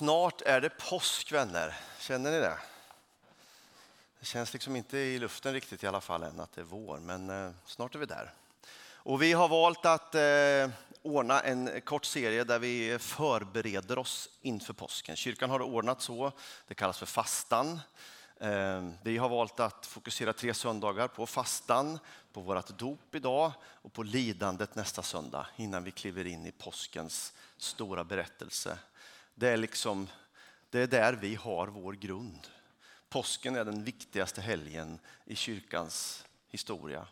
snart är det påsk vänner. Känner ni det? Det känns liksom inte i luften riktigt i alla fall än att det är vår, men eh, snart är vi där. Och vi har valt att eh, ordna en kort serie där vi förbereder oss inför påsken. Kyrkan har det ordnat så, det kallas för fastan. Eh, vi har valt att fokusera tre söndagar på fastan, på vårt dop idag och på lidandet nästa söndag innan vi kliver in i påskens stora berättelse. Det är, liksom, det är där vi har vår grund. Påsken är den viktigaste helgen i kyrkans historia.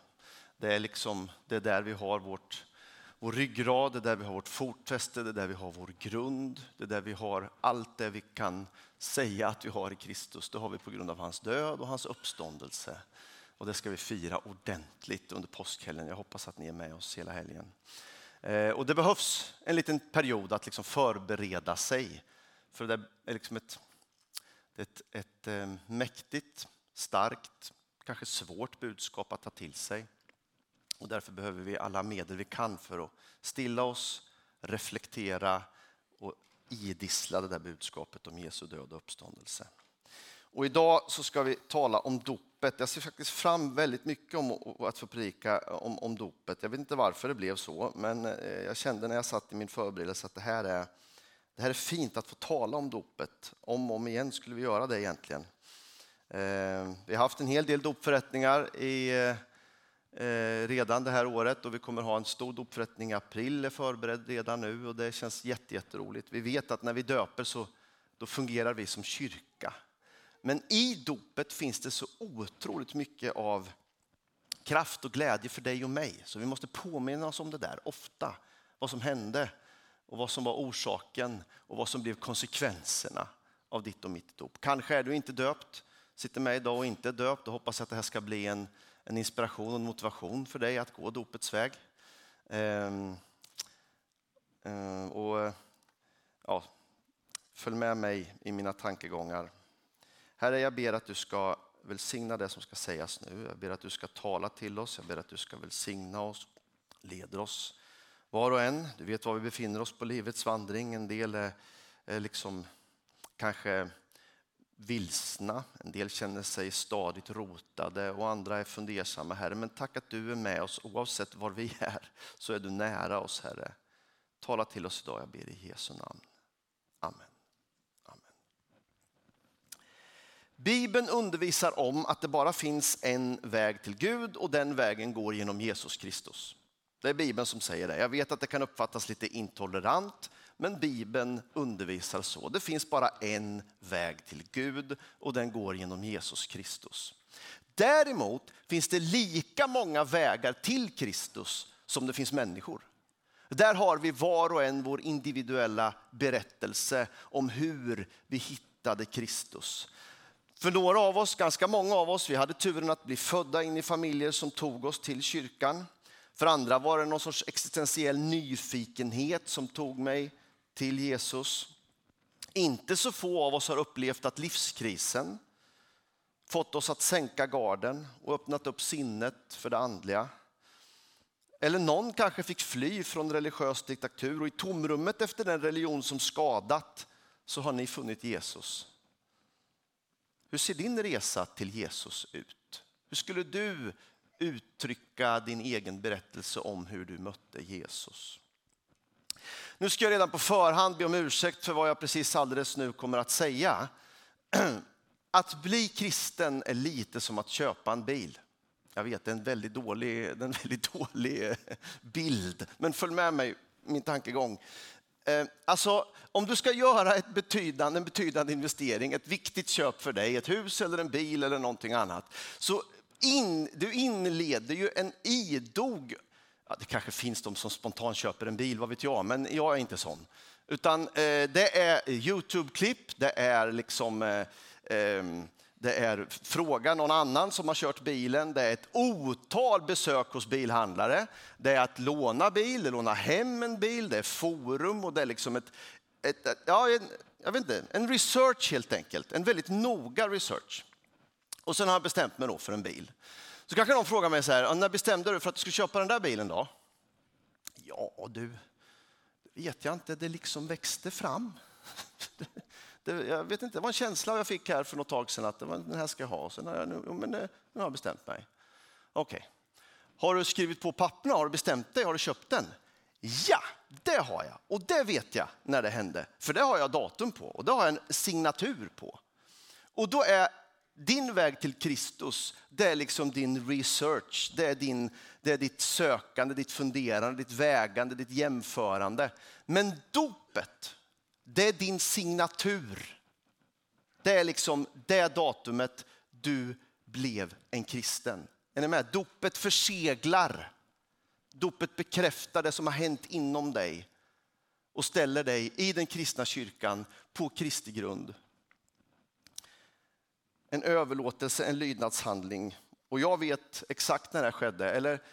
Det är, liksom, det är där vi har vårt, vår ryggrad, det är där vi har vårt fotfäste, det är där vi har vår grund. Det är där vi har allt det vi kan säga att vi har i Kristus. Det har vi på grund av hans död och hans uppståndelse. Och det ska vi fira ordentligt under påskhelgen. Jag hoppas att ni är med oss hela helgen. Eh, och det behövs en liten period att liksom förbereda sig. För det är liksom ett, ett, ett eh, mäktigt, starkt, kanske svårt budskap att ta till sig. Och därför behöver vi alla medel vi kan för att stilla oss, reflektera och idissla det där budskapet om Jesu död och uppståndelse. Och idag så ska vi tala om dopet. Jag ser faktiskt fram väldigt mycket om att få predika om, om dopet. Jag vet inte varför det blev så, men eh, jag kände när jag satt i min förberedelse att det här är, det här är fint att få tala om dopet. Om och om igen skulle vi göra det egentligen. Eh, vi har haft en hel del dopförrättningar i, eh, redan det här året och vi kommer ha en stor dopförrättning i april, är förberedd redan nu och det känns jätteroligt. Vi vet att när vi döper så då fungerar vi som kyrka. Men i dopet finns det så otroligt mycket av kraft och glädje för dig och mig. Så vi måste påminna oss om det där ofta. Vad som hände och vad som var orsaken och vad som blev konsekvenserna av ditt och mitt dop. Kanske är du inte döpt, sitter med idag och inte är döpt och hoppas att det här ska bli en, en inspiration och motivation för dig att gå dopets väg. Ehm, ehm och, ja, följ med mig i mina tankegångar Herre, jag ber att du ska välsigna det som ska sägas nu. Jag ber att du ska tala till oss. Jag ber att du ska välsigna oss, leda oss var och en. Du vet var vi befinner oss på livets vandring. En del är, är liksom kanske vilsna, en del känner sig stadigt rotade och andra är fundersamma, Herre. Men tack att du är med oss oavsett var vi är, så är du nära oss, Herre. Tala till oss idag, jag ber i Jesu namn. Amen. Bibeln undervisar om att det bara finns en väg till Gud och den vägen går genom Jesus Kristus. Det är Bibeln som säger det. Jag vet att det kan uppfattas lite intolerant, men Bibeln undervisar så. Det finns bara en väg till Gud och den går genom Jesus Kristus. Däremot finns det lika många vägar till Kristus som det finns människor. Där har vi var och en vår individuella berättelse om hur vi hittade Kristus. För några av oss, ganska många av oss, vi hade turen att bli födda in i familjer som tog oss till kyrkan. För andra var det någon sorts existentiell nyfikenhet som tog mig till Jesus. Inte så få av oss har upplevt att livskrisen fått oss att sänka garden och öppnat upp sinnet för det andliga. Eller någon kanske fick fly från religiös diktatur och i tomrummet efter den religion som skadat så har ni funnit Jesus. Hur ser din resa till Jesus ut? Hur skulle du uttrycka din egen berättelse om hur du mötte Jesus? Nu ska jag redan på förhand be om ursäkt för vad jag precis alldeles nu kommer att säga. Att bli kristen är lite som att köpa en bil. Jag vet, det är en väldigt dålig, en väldigt dålig bild, men följ med mig min tankegång. Eh, alltså, om du ska göra ett betydande, en betydande investering, ett viktigt köp för dig, ett hus eller en bil eller någonting annat, så in, du inleder ju en idog, ja, det kanske finns de som spontant köper en bil, vad vet jag, men jag är inte sån. Utan eh, det är Youtube-klipp, det är liksom eh, eh, det är fråga någon annan som har kört bilen, det är ett otal besök hos bilhandlare, det är att låna bil, det är låna hem en bil, det är forum och det är liksom ett, ett, ja, en, jag vet inte, en research helt enkelt, en väldigt noga research. Och sen har jag bestämt mig då för en bil. Så kanske någon frågar mig så här, när bestämde du för att du skulle köpa den där bilen då? Ja du, det vet jag inte, det liksom växte fram. Det, jag vet inte, det var en känsla jag fick här för något tag sedan att det var, den här ska jag ha. Sen har jag, nu, men eh, nu har jag bestämt mig. Okej. Okay. Har du skrivit på papperna? Har du bestämt dig? Har du köpt den? Ja, det har jag. Och det vet jag när det hände. För det har jag datum på och det har jag en signatur på. Och då är din väg till Kristus, det är liksom din research, det är, din, det är ditt sökande, ditt funderande, ditt vägande, ditt jämförande. Men dopet, det är din signatur. Det är liksom det datumet du blev en kristen. Är ni med? Dopet förseglar. Dopet bekräftar det som har hänt inom dig och ställer dig i den kristna kyrkan på Kristi grund. En överlåtelse, en lydnadshandling. Och jag vet exakt när det skedde, eller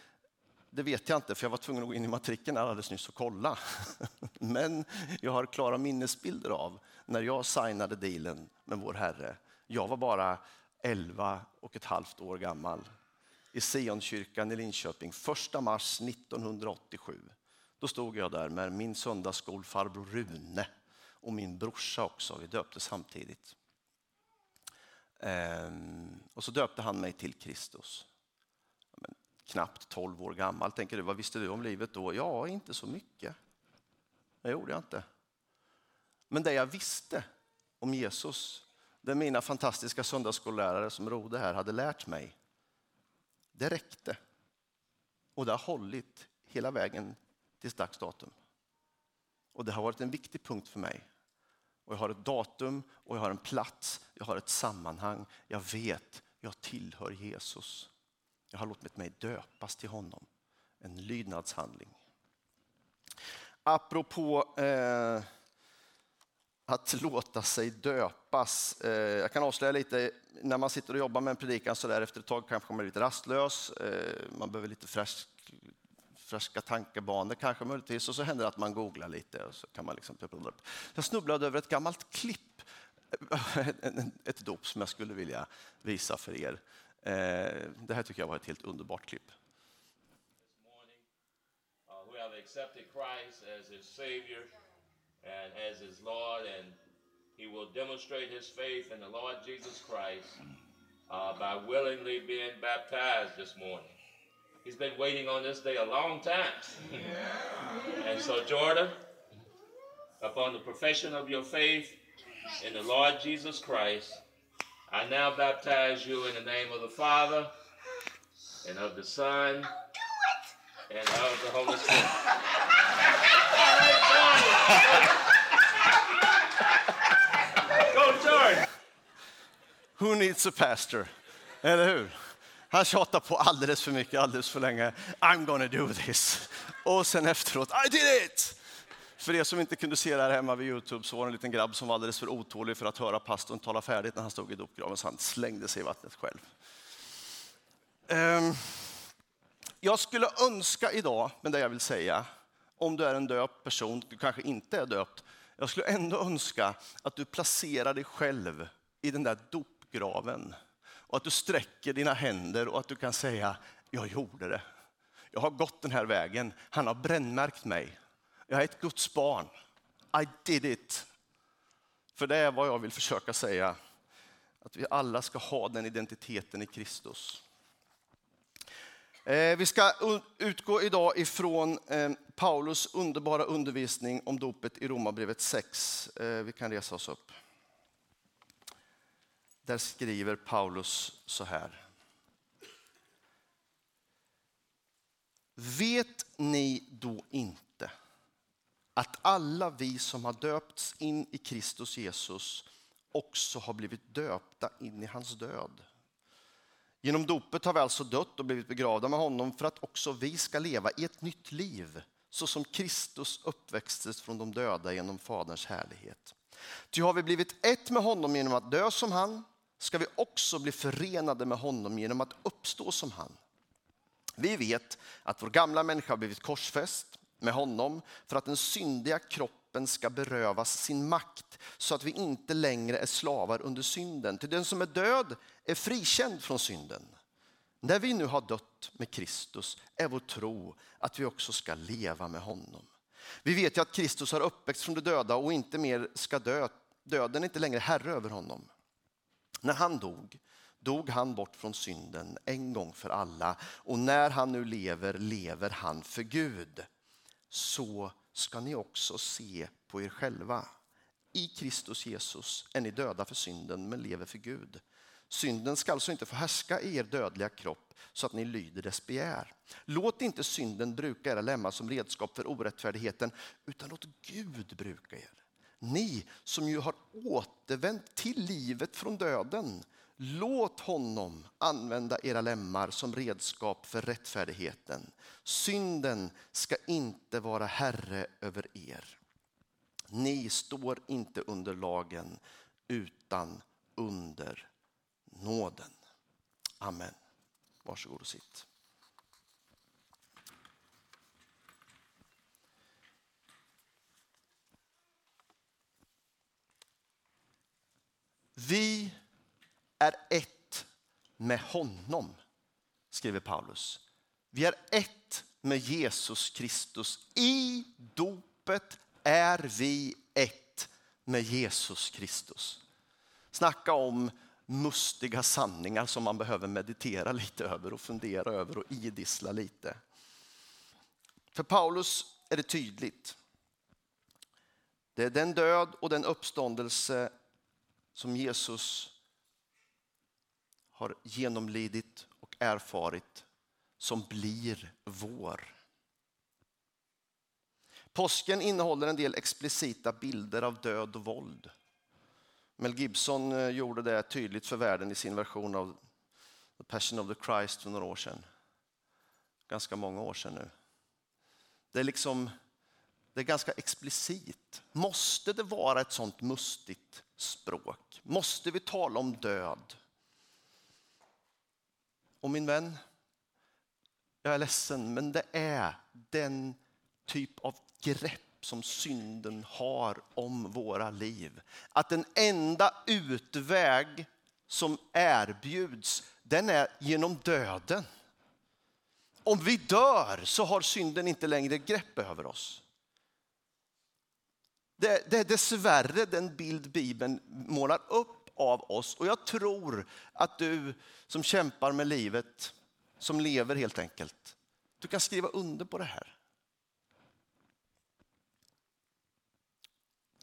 det vet jag inte för jag var tvungen att gå in i matrikeln alldeles nyss och kolla. Men jag har klara minnesbilder av när jag signade dealen med vår Herre. Jag var bara 11 och ett halvt år gammal i Sionkyrkan i Linköping 1 mars 1987. Då stod jag där med min söndagsskolfarbror Rune och min brorsa också. Vi döpte samtidigt. Ehm, och så döpte han mig till Kristus. Knappt 12 år gammal. Tänker du, vad visste du om livet då? Ja, inte så mycket. Det gjorde jag inte. Men det jag visste om Jesus, det mina fantastiska söndagsskollärare som Rode här hade lärt mig, det räckte. Och det har hållit hela vägen till dags datum. Och det har varit en viktig punkt för mig. Och jag har ett datum och jag har en plats, jag har ett sammanhang. Jag vet, jag tillhör Jesus. Jag har låtit mig döpas till honom. En lydnadshandling. Apropå eh, att låta sig döpas. Eh, jag kan avslöja lite, när man sitter och jobbar med en predikan så där efter ett tag kanske man blir lite rastlös. Eh, man behöver lite färsk, färska tankebanor kanske möjligtvis och så händer det att man googlar lite. Och så kan man liksom, typ jag snubblade över ett gammalt klipp, ett dop som jag skulle vilja visa för er. Eh, det här tycker jag var ett helt underbart klipp. Uh, who have accepted Christ as his Savior and as his Lord, and he will demonstrate his faith in the Lord Jesus Christ uh, by willingly being baptized this morning. He's been waiting on this day a long time. and so, Jordan, upon the profession of your faith in the Lord Jesus Christ, I now baptize you in the name of the Father and of the Son and of the Holy Spirit. Go, George! Who needs a pastor? Eller hur? Han tjatar på alldeles för mycket, alldeles för länge. I'm gonna do this. Och sen efteråt, I did it! För er som inte kunde se det här hemma vid Youtube så var det en liten grabb som var alldeles för otålig för att höra pastorn tala färdigt när han stod i dopgraven så han slängde sig i vattnet själv. Ehm, jag skulle önska idag, med det jag vill säga, om du är en döpt person, du kanske inte är döpt, jag skulle ändå önska att du placerar dig själv i den där dopgraven och att du sträcker dina händer och att du kan säga, jag gjorde det. Jag har gått den här vägen, han har brännmärkt mig. Jag är ett Guds barn. I did it. För det är vad jag vill försöka säga, att vi alla ska ha den identiteten i Kristus. Eh, vi ska utgå idag ifrån eh, Paulus underbara undervisning om dopet i Romarbrevet 6. Eh, vi kan resa oss upp. Där skriver Paulus så här. Vet ni då inte att alla vi som har döpts in i Kristus Jesus också har blivit döpta in i hans död? Genom dopet har vi alltså dött och blivit begravda med honom för att också vi ska leva i ett nytt liv så som Kristus uppväxtes från de döda genom Faderns härlighet. Ty har vi blivit ett med honom genom att dö som han ska vi också bli förenade med honom genom att uppstå som han. Vi vet att vår gamla människa har blivit korsfäst med honom för att den syndiga kroppen ska berövas sin makt så att vi inte längre är slavar under synden. Till den som är död är frikänd från synden. När vi nu har dött med Kristus är vår tro att vi också ska leva med honom. Vi vet ju att Kristus har uppväxt från de döda och inte mer ska dö döden är inte längre herre över honom. När han dog, dog han bort från synden en gång för alla och när han nu lever, lever han för Gud. Så ska ni också se på er själva. I Kristus Jesus är ni döda för synden men lever för Gud. Synden ska alltså inte få härska i er dödliga kropp så att ni lyder dess begär. Låt inte synden bruka era lemmar som redskap för orättfärdigheten utan låt Gud bruka er. Ni som ju har återvänt till livet från döden. Låt honom använda era lemmar som redskap för rättfärdigheten. Synden ska inte vara herre över er. Ni står inte under lagen utan under nåden. Amen. Varsågod och sitt. Vi är ett med honom, skriver Paulus. Vi är ett med Jesus Kristus. I dopet är vi ett med Jesus Kristus. Snacka om mustiga sanningar som man behöver meditera lite över och fundera över och idissla lite. För Paulus är det tydligt. Det är den död och den uppståndelse som Jesus har genomlidit och erfarit som blir vår. Påsken innehåller en del explicita bilder av död och våld. Mel Gibson eh, gjorde det tydligt för världen i sin version av The Passion of the Christ för några år sedan. Ganska många år sedan nu. Det är, liksom, det är ganska explicit. Måste det vara ett sånt mustigt språk? Måste vi tala om död? Och min vän, jag är ledsen, men det är den typ av grepp som synden har om våra liv. Att den enda utväg som erbjuds, den är genom döden. Om vi dör så har synden inte längre grepp över oss. Det, det är dessvärre den bild Bibeln målar upp av oss. Och jag tror att du som kämpar med livet, som lever helt enkelt, du kan skriva under på det här.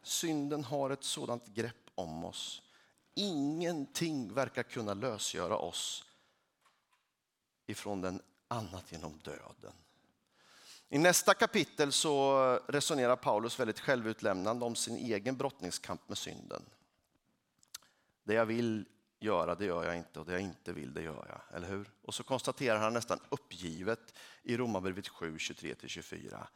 Synden har ett sådant grepp om oss. Ingenting verkar kunna lösgöra oss ifrån den annat genom döden. I nästa kapitel så resonerar Paulus väldigt självutlämnande om sin egen brottningskamp med synden. Det jag vill göra, det gör jag inte och det jag inte vill, det gör jag. Eller hur? Och så konstaterar han nästan uppgivet i Romarbrevet 7, 23-24.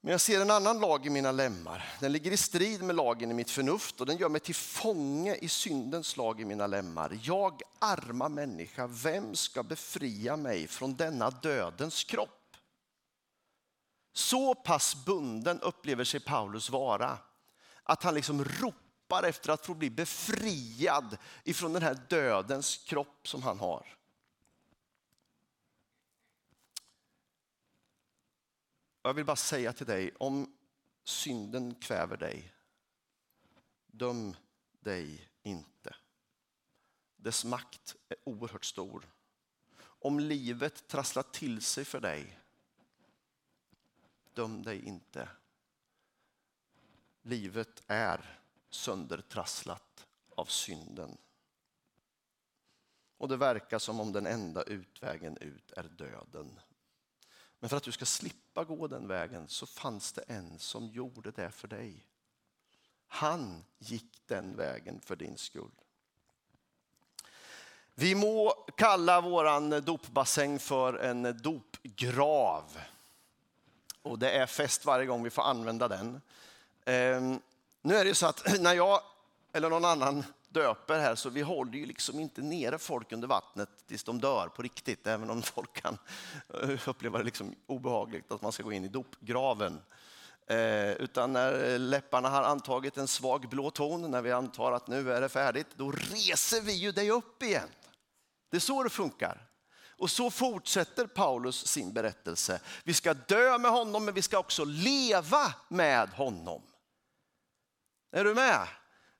Men jag ser en annan lag i mina lemmar. Den ligger i strid med lagen i mitt förnuft och den gör mig till fånge i syndens lag i mina lemmar. Jag, arma människa, vem ska befria mig från denna dödens kropp? Så pass bunden upplever sig Paulus vara att han liksom ropar efter att få bli befriad ifrån den här dödens kropp som han har. Jag vill bara säga till dig, om synden kväver dig, döm dig inte. Dess makt är oerhört stor. Om livet trasslar till sig för dig, döm dig inte. Livet är söndertrasslat av synden. Och det verkar som om den enda utvägen ut är döden. Men för att du ska slippa gå den vägen så fanns det en som gjorde det för dig. Han gick den vägen för din skull. Vi må kalla våran dopbassäng för en dopgrav. Och det är fest varje gång vi får använda den. Ehm, nu är det så att när jag eller någon annan döper här så vi håller ju liksom inte nere folk under vattnet tills de dör på riktigt, även om folk kan uppleva det liksom obehagligt att man ska gå in i dopgraven. Eh, utan när läpparna har antagit en svag blå ton, när vi antar att nu är det färdigt, då reser vi ju dig upp igen. Det är så det funkar. Och så fortsätter Paulus sin berättelse. Vi ska dö med honom, men vi ska också leva med honom. Är du med?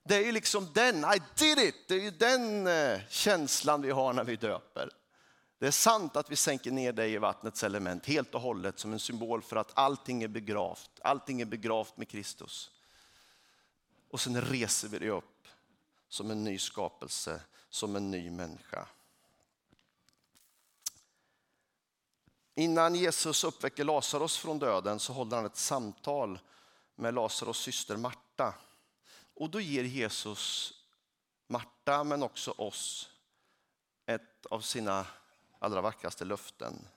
Det är ju liksom den, I did it! Det är ju den eh, känslan vi har när vi döper. Det är sant att vi sänker ner dig i vattnets element helt och hållet som en symbol för att allting är begravt. Allting är begravt med Kristus. Och sen reser vi dig upp som en ny skapelse, som en ny människa. Innan Jesus uppväcker Lazarus från döden så håller han ett samtal med Lazarus syster Marta. Och då ger Jesus Marta, men också oss, ett av sina allra vackraste löften.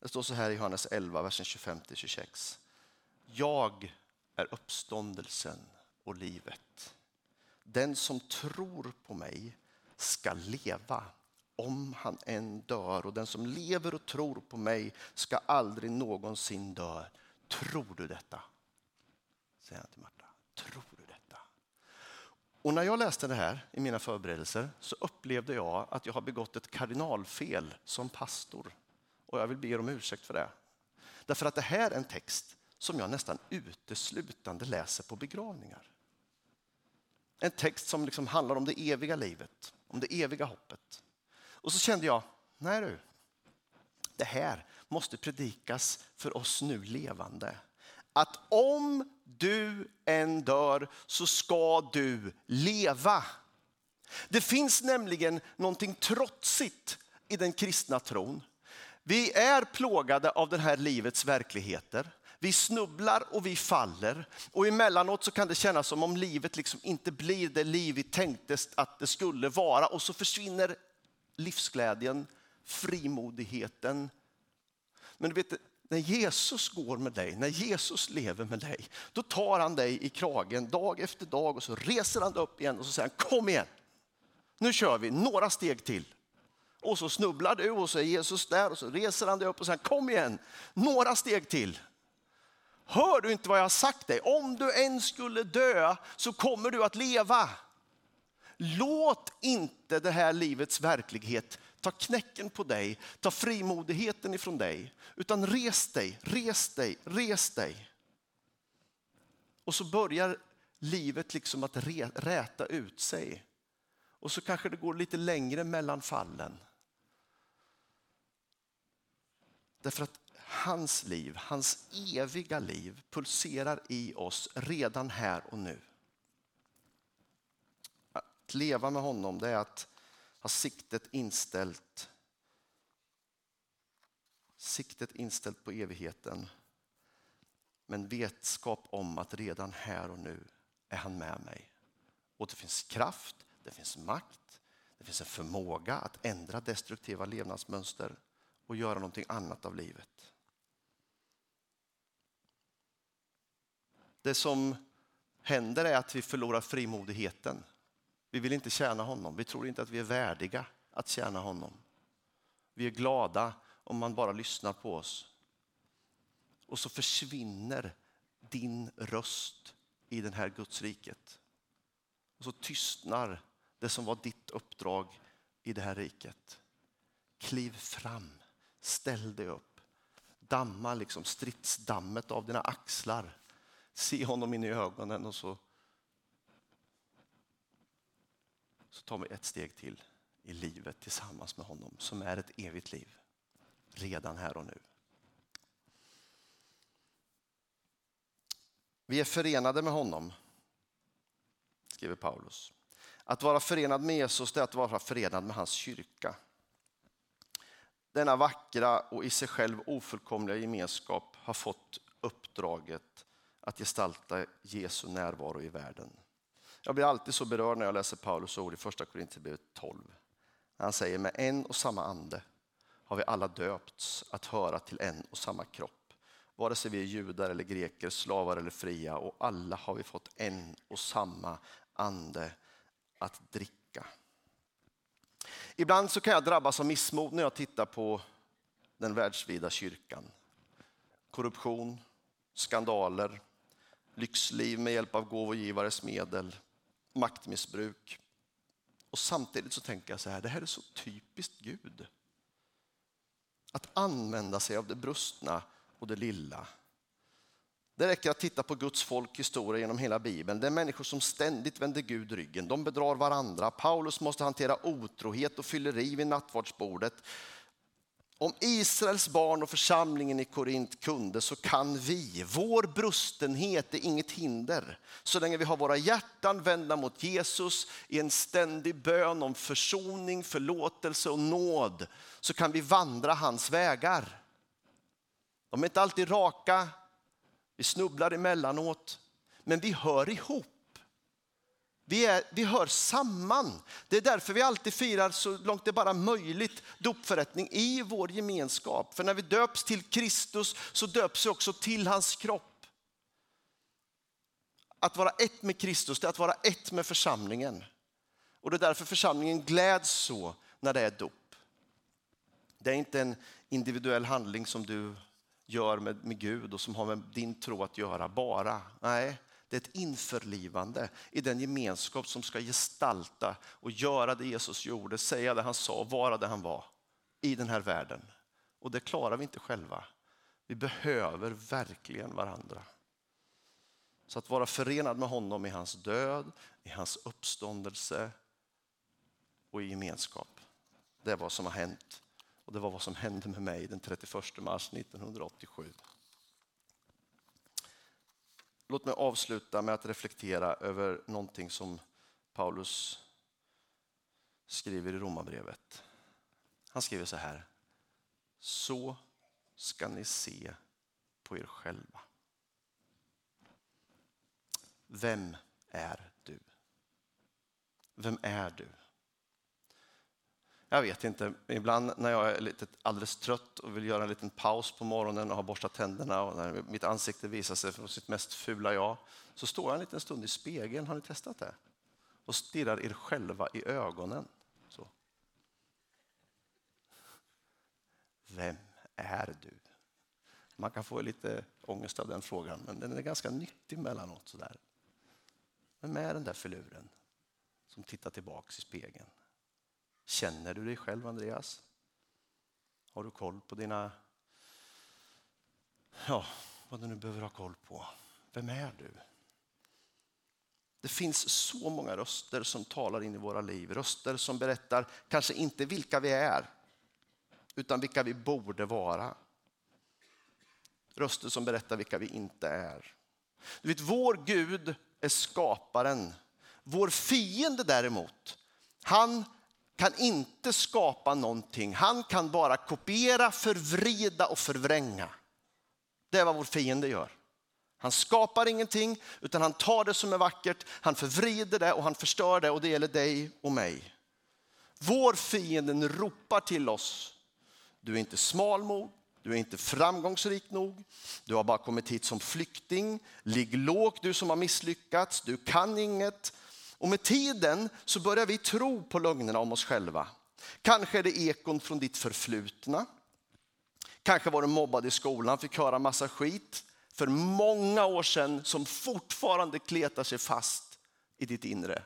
Det står så här i Johannes 11, versen 25-26. Jag är uppståndelsen och livet. Den som tror på mig ska leva om han än dör. Och den som lever och tror på mig ska aldrig någonsin dö. Tror du detta? Säger han till Marta. Tror? Och när jag läste det här i mina förberedelser så upplevde jag att jag har begått ett kardinalfel som pastor. Och jag vill be er om ursäkt för det. Därför att det här är en text som jag nästan uteslutande läser på begravningar. En text som liksom handlar om det eviga livet, om det eviga hoppet. Och så kände jag, nej du, det här måste predikas för oss nu levande. Att om du än dör så ska du leva. Det finns nämligen någonting trotsigt i den kristna tron. Vi är plågade av det här livets verkligheter. Vi snubblar och vi faller. Och emellanåt så kan det kännas som om livet liksom inte blir det liv vi tänkte att det skulle vara. Och så försvinner livsglädjen, frimodigheten. Men du vet, när Jesus går med dig, när Jesus lever med dig, då tar han dig i kragen dag efter dag och så reser han dig upp igen och så säger han kom igen. Nu kör vi några steg till. Och så snubblar du och så är Jesus där och så reser han dig upp och säger kom igen, några steg till. Hör du inte vad jag har sagt dig? Om du än skulle dö så kommer du att leva. Låt inte det här livets verklighet ta knäcken på dig, ta frimodigheten ifrån dig. Utan res dig, res dig, res dig. Och så börjar livet liksom att räta ut sig. Och så kanske det går lite längre mellan fallen. Därför att hans liv, hans eviga liv pulserar i oss redan här och nu. Att leva med honom det är att ha siktet inställt siktet inställt på evigheten. Men vetskap om att redan här och nu är han med mig. Och det finns kraft, det finns makt, det finns en förmåga att ändra destruktiva levnadsmönster och göra någonting annat av livet. Det som händer är att vi förlorar frimodigheten. Vi vill inte tjäna honom. Vi tror inte att vi är värdiga att tjäna honom. Vi är glada om man bara lyssnar på oss. Och så försvinner din röst i det här Gudsriket. Och så tystnar det som var ditt uppdrag i det här riket. Kliv fram, ställ dig upp. Damma liksom stridsdammet av dina axlar. Se honom in i ögonen och så så tar vi ett steg till i livet tillsammans med honom som är ett evigt liv. Redan här och nu. Vi är förenade med honom, skriver Paulus. Att vara förenad med Jesus är att vara förenad med hans kyrka. Denna vackra och i sig själv ofullkomliga gemenskap har fått uppdraget att gestalta Jesu närvaro i världen. Jag blir alltid så berörd när jag läser Paulus ord i första Korinthierbrevet 12. Han säger med en och samma ande har vi alla döpts att höra till en och samma kropp. Vare sig vi är judar eller greker, slavar eller fria och alla har vi fått en och samma ande att dricka. Ibland så kan jag drabbas av missmod när jag tittar på den världsvida kyrkan. Korruption, skandaler, lyxliv med hjälp av gåvogivares medel, maktmissbruk. Och samtidigt så tänker jag så här, det här är så typiskt Gud. Att använda sig av det brustna och det lilla. Det räcker att titta på Guds folk historia genom hela Bibeln. Det är människor som ständigt vänder Gud ryggen. De bedrar varandra. Paulus måste hantera otrohet och fylleri vid nattvardsbordet. Om Israels barn och församlingen i Korint kunde så kan vi. Vår brustenhet är inget hinder. Så länge vi har våra hjärtan vända mot Jesus i en ständig bön om försoning, förlåtelse och nåd så kan vi vandra hans vägar. De är inte alltid raka, vi snubblar emellanåt, men vi hör ihop. Vi, är, vi hör samman. Det är därför vi alltid firar så långt det bara är möjligt dopförrättning i vår gemenskap. För när vi döps till Kristus så döps vi också till hans kropp. Att vara ett med Kristus det är att vara ett med församlingen. Och det är därför församlingen gläds så när det är dop. Det är inte en individuell handling som du gör med, med Gud och som har med din tro att göra bara. Nej, det är ett införlivande i den gemenskap som ska gestalta och göra det Jesus gjorde, säga det han sa, vara det han var i den här världen. Och det klarar vi inte själva. Vi behöver verkligen varandra. Så att vara förenad med honom i hans död, i hans uppståndelse och i gemenskap. Det är vad som har hänt. Och det var vad som hände med mig den 31 mars 1987. Låt mig avsluta med att reflektera över någonting som Paulus skriver i Romarbrevet. Han skriver så här. Så ska ni se på er själva. Vem är du? Vem är du? Jag vet inte, ibland när jag är lite alldeles trött och vill göra en liten paus på morgonen och har borstat tänderna och när mitt ansikte visar sig från sitt mest fula jag, så står jag en liten stund i spegeln, har ni testat det? Och stirrar er själva i ögonen. Så. Vem är du? Man kan få lite ångest av den frågan, men den är ganska nyttig mellanåt. Sådär. Vem är den där filuren som tittar tillbaks i spegeln? Känner du dig själv, Andreas? Har du koll på dina... Ja, vad du nu behöver ha koll på. Vem är du? Det finns så många röster som talar in i våra liv. Röster som berättar, kanske inte vilka vi är, utan vilka vi borde vara. Röster som berättar vilka vi inte är. Du vet, vår Gud är skaparen. Vår fiende däremot, han kan inte skapa någonting. Han kan bara kopiera, förvrida och förvränga. Det är vad vår fiende gör. Han skapar ingenting utan han tar det som är vackert, han förvrider det och han förstör det och det gäller dig och mig. Vår fiende ropar till oss. Du är inte smal du är inte framgångsrik nog, du har bara kommit hit som flykting. Ligg lågt du som har misslyckats, du kan inget, och med tiden så börjar vi tro på lögnerna om oss själva. Kanske är det ekon från ditt förflutna. Kanske var du mobbad i skolan, fick höra massa skit för många år sedan som fortfarande kletar sig fast i ditt inre.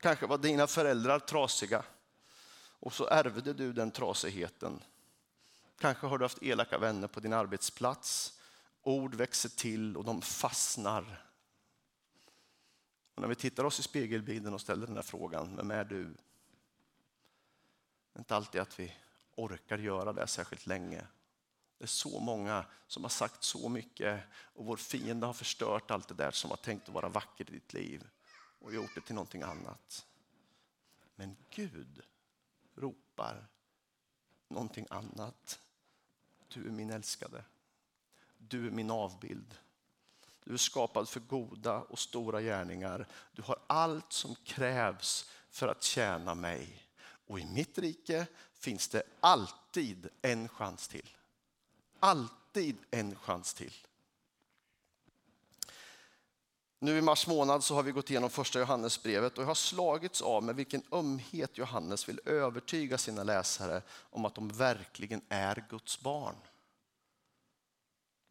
Kanske var dina föräldrar trasiga och så ärvde du den trasigheten. Kanske har du haft elaka vänner på din arbetsplats. Ord växer till och de fastnar och när vi tittar oss i spegelbilden och ställer den här frågan, vem är du? Det är inte alltid att vi orkar göra det särskilt länge. Det är så många som har sagt så mycket och vår fiende har förstört allt det där som var tänkt att vara vackert i ditt liv och gjort det till någonting annat. Men Gud ropar någonting annat. Du är min älskade. Du är min avbild. Du är skapad för goda och stora gärningar. Du har allt som krävs för att tjäna mig. Och i mitt rike finns det alltid en chans till. Alltid en chans till. Nu i mars månad så har vi gått igenom första Johannesbrevet och jag har slagits av med vilken ömhet Johannes vill övertyga sina läsare om att de verkligen är Guds barn.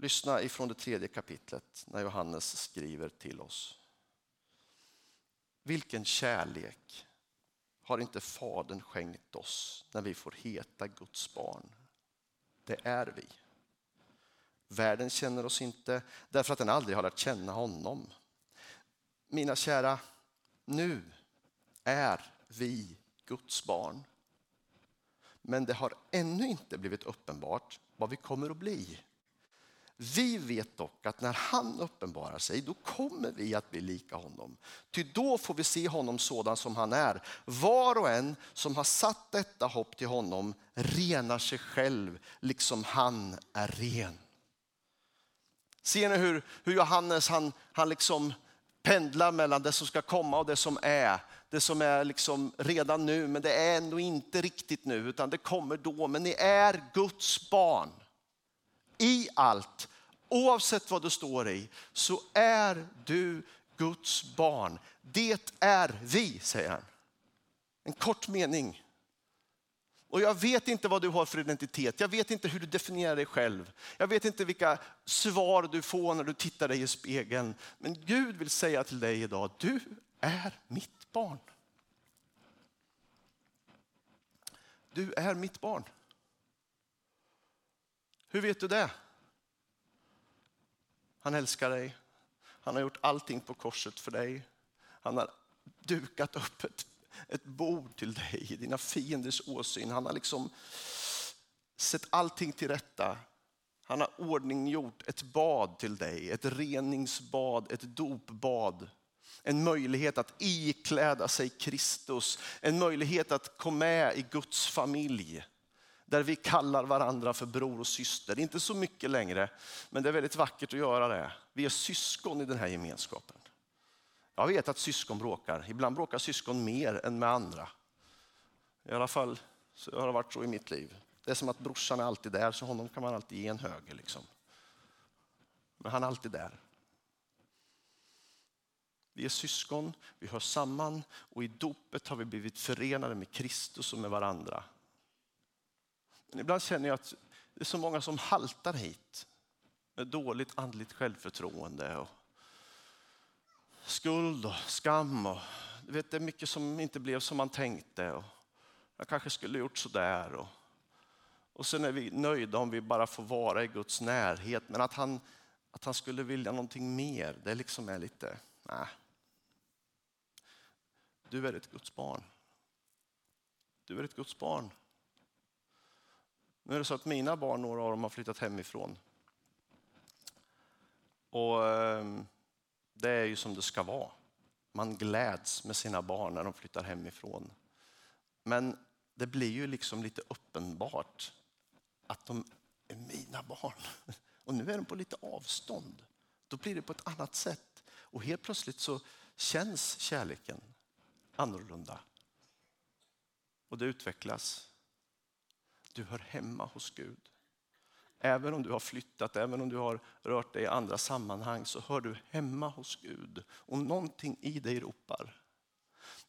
Lyssna ifrån det tredje kapitlet när Johannes skriver till oss. Vilken kärlek har inte Fadern skänkt oss när vi får heta Guds barn? Det är vi. Världen känner oss inte därför att den aldrig har lärt känna honom. Mina kära, nu är vi Guds barn. Men det har ännu inte blivit uppenbart vad vi kommer att bli. Vi vet dock att när han uppenbarar sig, då kommer vi att bli lika honom. Ty då får vi se honom sådan som han är. Var och en som har satt detta hopp till honom renar sig själv, liksom han är ren. Ser ni hur, hur Johannes han, han liksom pendlar mellan det som ska komma och det som är. Det som är liksom redan nu, men det är ändå inte riktigt nu, utan det kommer då. Men ni är Guds barn. I allt, oavsett vad du står i, så är du Guds barn. Det är vi, säger han. En kort mening. Och jag vet inte vad du har för identitet. Jag vet inte hur du definierar dig själv. Jag vet inte vilka svar du får när du tittar dig i spegeln. Men Gud vill säga till dig idag, du är mitt barn. Du är mitt barn. Hur vet du det? Han älskar dig. Han har gjort allting på korset för dig. Han har dukat upp ett ett bord till dig i dina fienders åsyn. Han har liksom sett allting till rätta. Han har ordninggjort ett bad till dig, ett reningsbad, ett dopbad. En möjlighet att ikläda sig Kristus, en möjlighet att komma med i Guds familj. Där vi kallar varandra för bror och syster. Inte så mycket längre, men det är väldigt vackert att göra det. Vi är syskon i den här gemenskapen. Jag vet att syskon bråkar. Ibland bråkar syskon mer än med andra. I alla fall så har det varit så i mitt liv. Det är som att brorsan är alltid där, så honom kan man alltid ge en höger. Liksom. Men han är alltid där. Vi är syskon, vi hör samman och i dopet har vi blivit förenade med Kristus och med varandra. Men ibland känner jag att det är så många som haltar hit med dåligt andligt självförtroende och skuld och skam. Och, du vet, det är mycket som inte blev som man tänkte. Och jag kanske skulle gjort sådär. Och, och sen är vi nöjda om vi bara får vara i Guds närhet. Men att han, att han skulle vilja någonting mer, det liksom är lite, nej. Du är ett Guds barn. Du är ett Guds barn. Nu är det så att mina barn, några av dem har flyttat hemifrån. Och... Ehm, det är ju som det ska vara. Man gläds med sina barn när de flyttar hemifrån. Men det blir ju liksom lite uppenbart att de är mina barn. Och nu är de på lite avstånd. Då blir det på ett annat sätt. Och helt plötsligt så känns kärleken annorlunda. Och det utvecklas. Du hör hemma hos Gud. Även om du har flyttat, även om du har rört dig i andra sammanhang så hör du hemma hos Gud och någonting i dig ropar.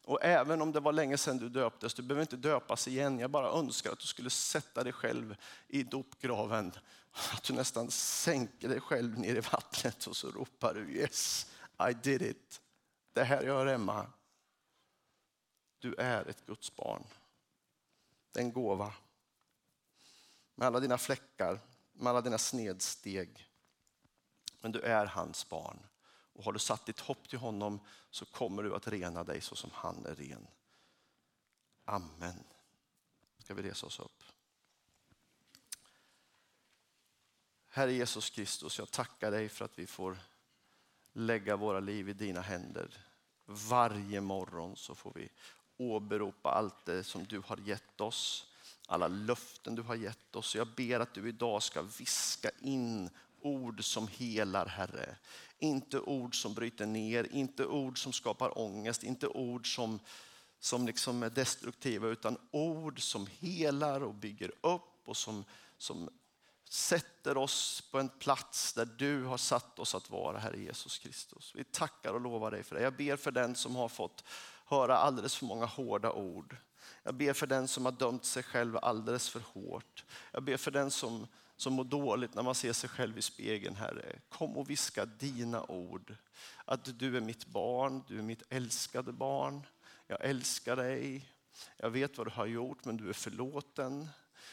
Och även om det var länge sedan du döptes, du behöver inte döpas igen. Jag bara önskar att du skulle sätta dig själv i dopgraven. Att du nästan sänker dig själv ner i vattnet och så ropar du yes, I did it. Det här jag hör hemma. Du är ett Guds barn. Det är en gåva. Med alla dina fläckar, med alla dina snedsteg. Men du är hans barn. Och har du satt ditt hopp till honom så kommer du att rena dig så som han är ren. Amen. Ska vi resa oss upp? Herre Jesus Kristus, jag tackar dig för att vi får lägga våra liv i dina händer. Varje morgon så får vi åberopa allt det som du har gett oss alla löften du har gett oss. Jag ber att du idag ska viska in ord som helar, Herre. Inte ord som bryter ner, inte ord som skapar ångest, inte ord som, som liksom är destruktiva, utan ord som helar och bygger upp och som, som sätter oss på en plats där du har satt oss att vara, Herre Jesus Kristus. Vi tackar och lovar dig för det. Jag ber för den som har fått höra alldeles för många hårda ord. Jag ber för den som har dömt sig själv alldeles för hårt. Jag ber för den som, som mår dåligt när man ser sig själv i spegeln, Herre. Kom och viska dina ord. Att du är mitt barn, du är mitt älskade barn. Jag älskar dig. Jag vet vad du har gjort, men du är förlåten.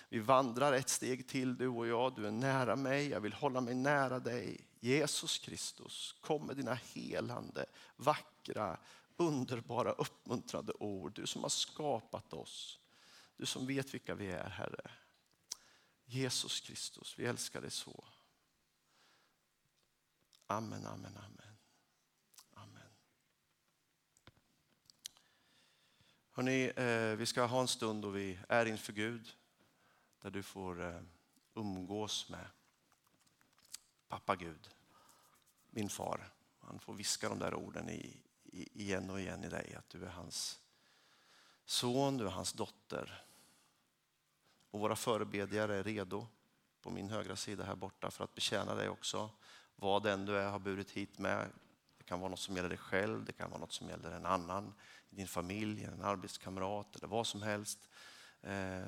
Vi vandrar ett steg till du och jag. Du är nära mig, jag vill hålla mig nära dig. Jesus Kristus, kom med dina helande, vackra, underbara, uppmuntrande ord. Du som har skapat oss. Du som vet vilka vi är, Herre. Jesus Kristus, vi älskar dig så. Amen, amen, amen. amen. Hörrni, eh, vi ska ha en stund då vi är inför Gud. Där du får eh, umgås med pappa Gud, min far. Han får viska de där orden i, i, igen och igen i dig. Att du är hans son, du är hans dotter. Och våra förebedjare är redo på min högra sida här borta för att betjäna dig också. Vad än du är, har burit hit med. Det kan vara något som gäller dig själv, det kan vara något som gäller en annan, din familj, en arbetskamrat eller vad som helst. Eh,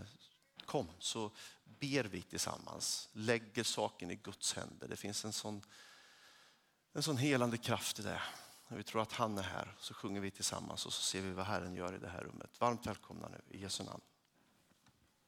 kom så ber vi tillsammans, lägger saken i Guds händer. Det finns en sån, en sån helande kraft i det. När vi tror att han är här så sjunger vi tillsammans och så ser vi vad Herren gör i det här rummet. Varmt välkomna nu i Jesu namn.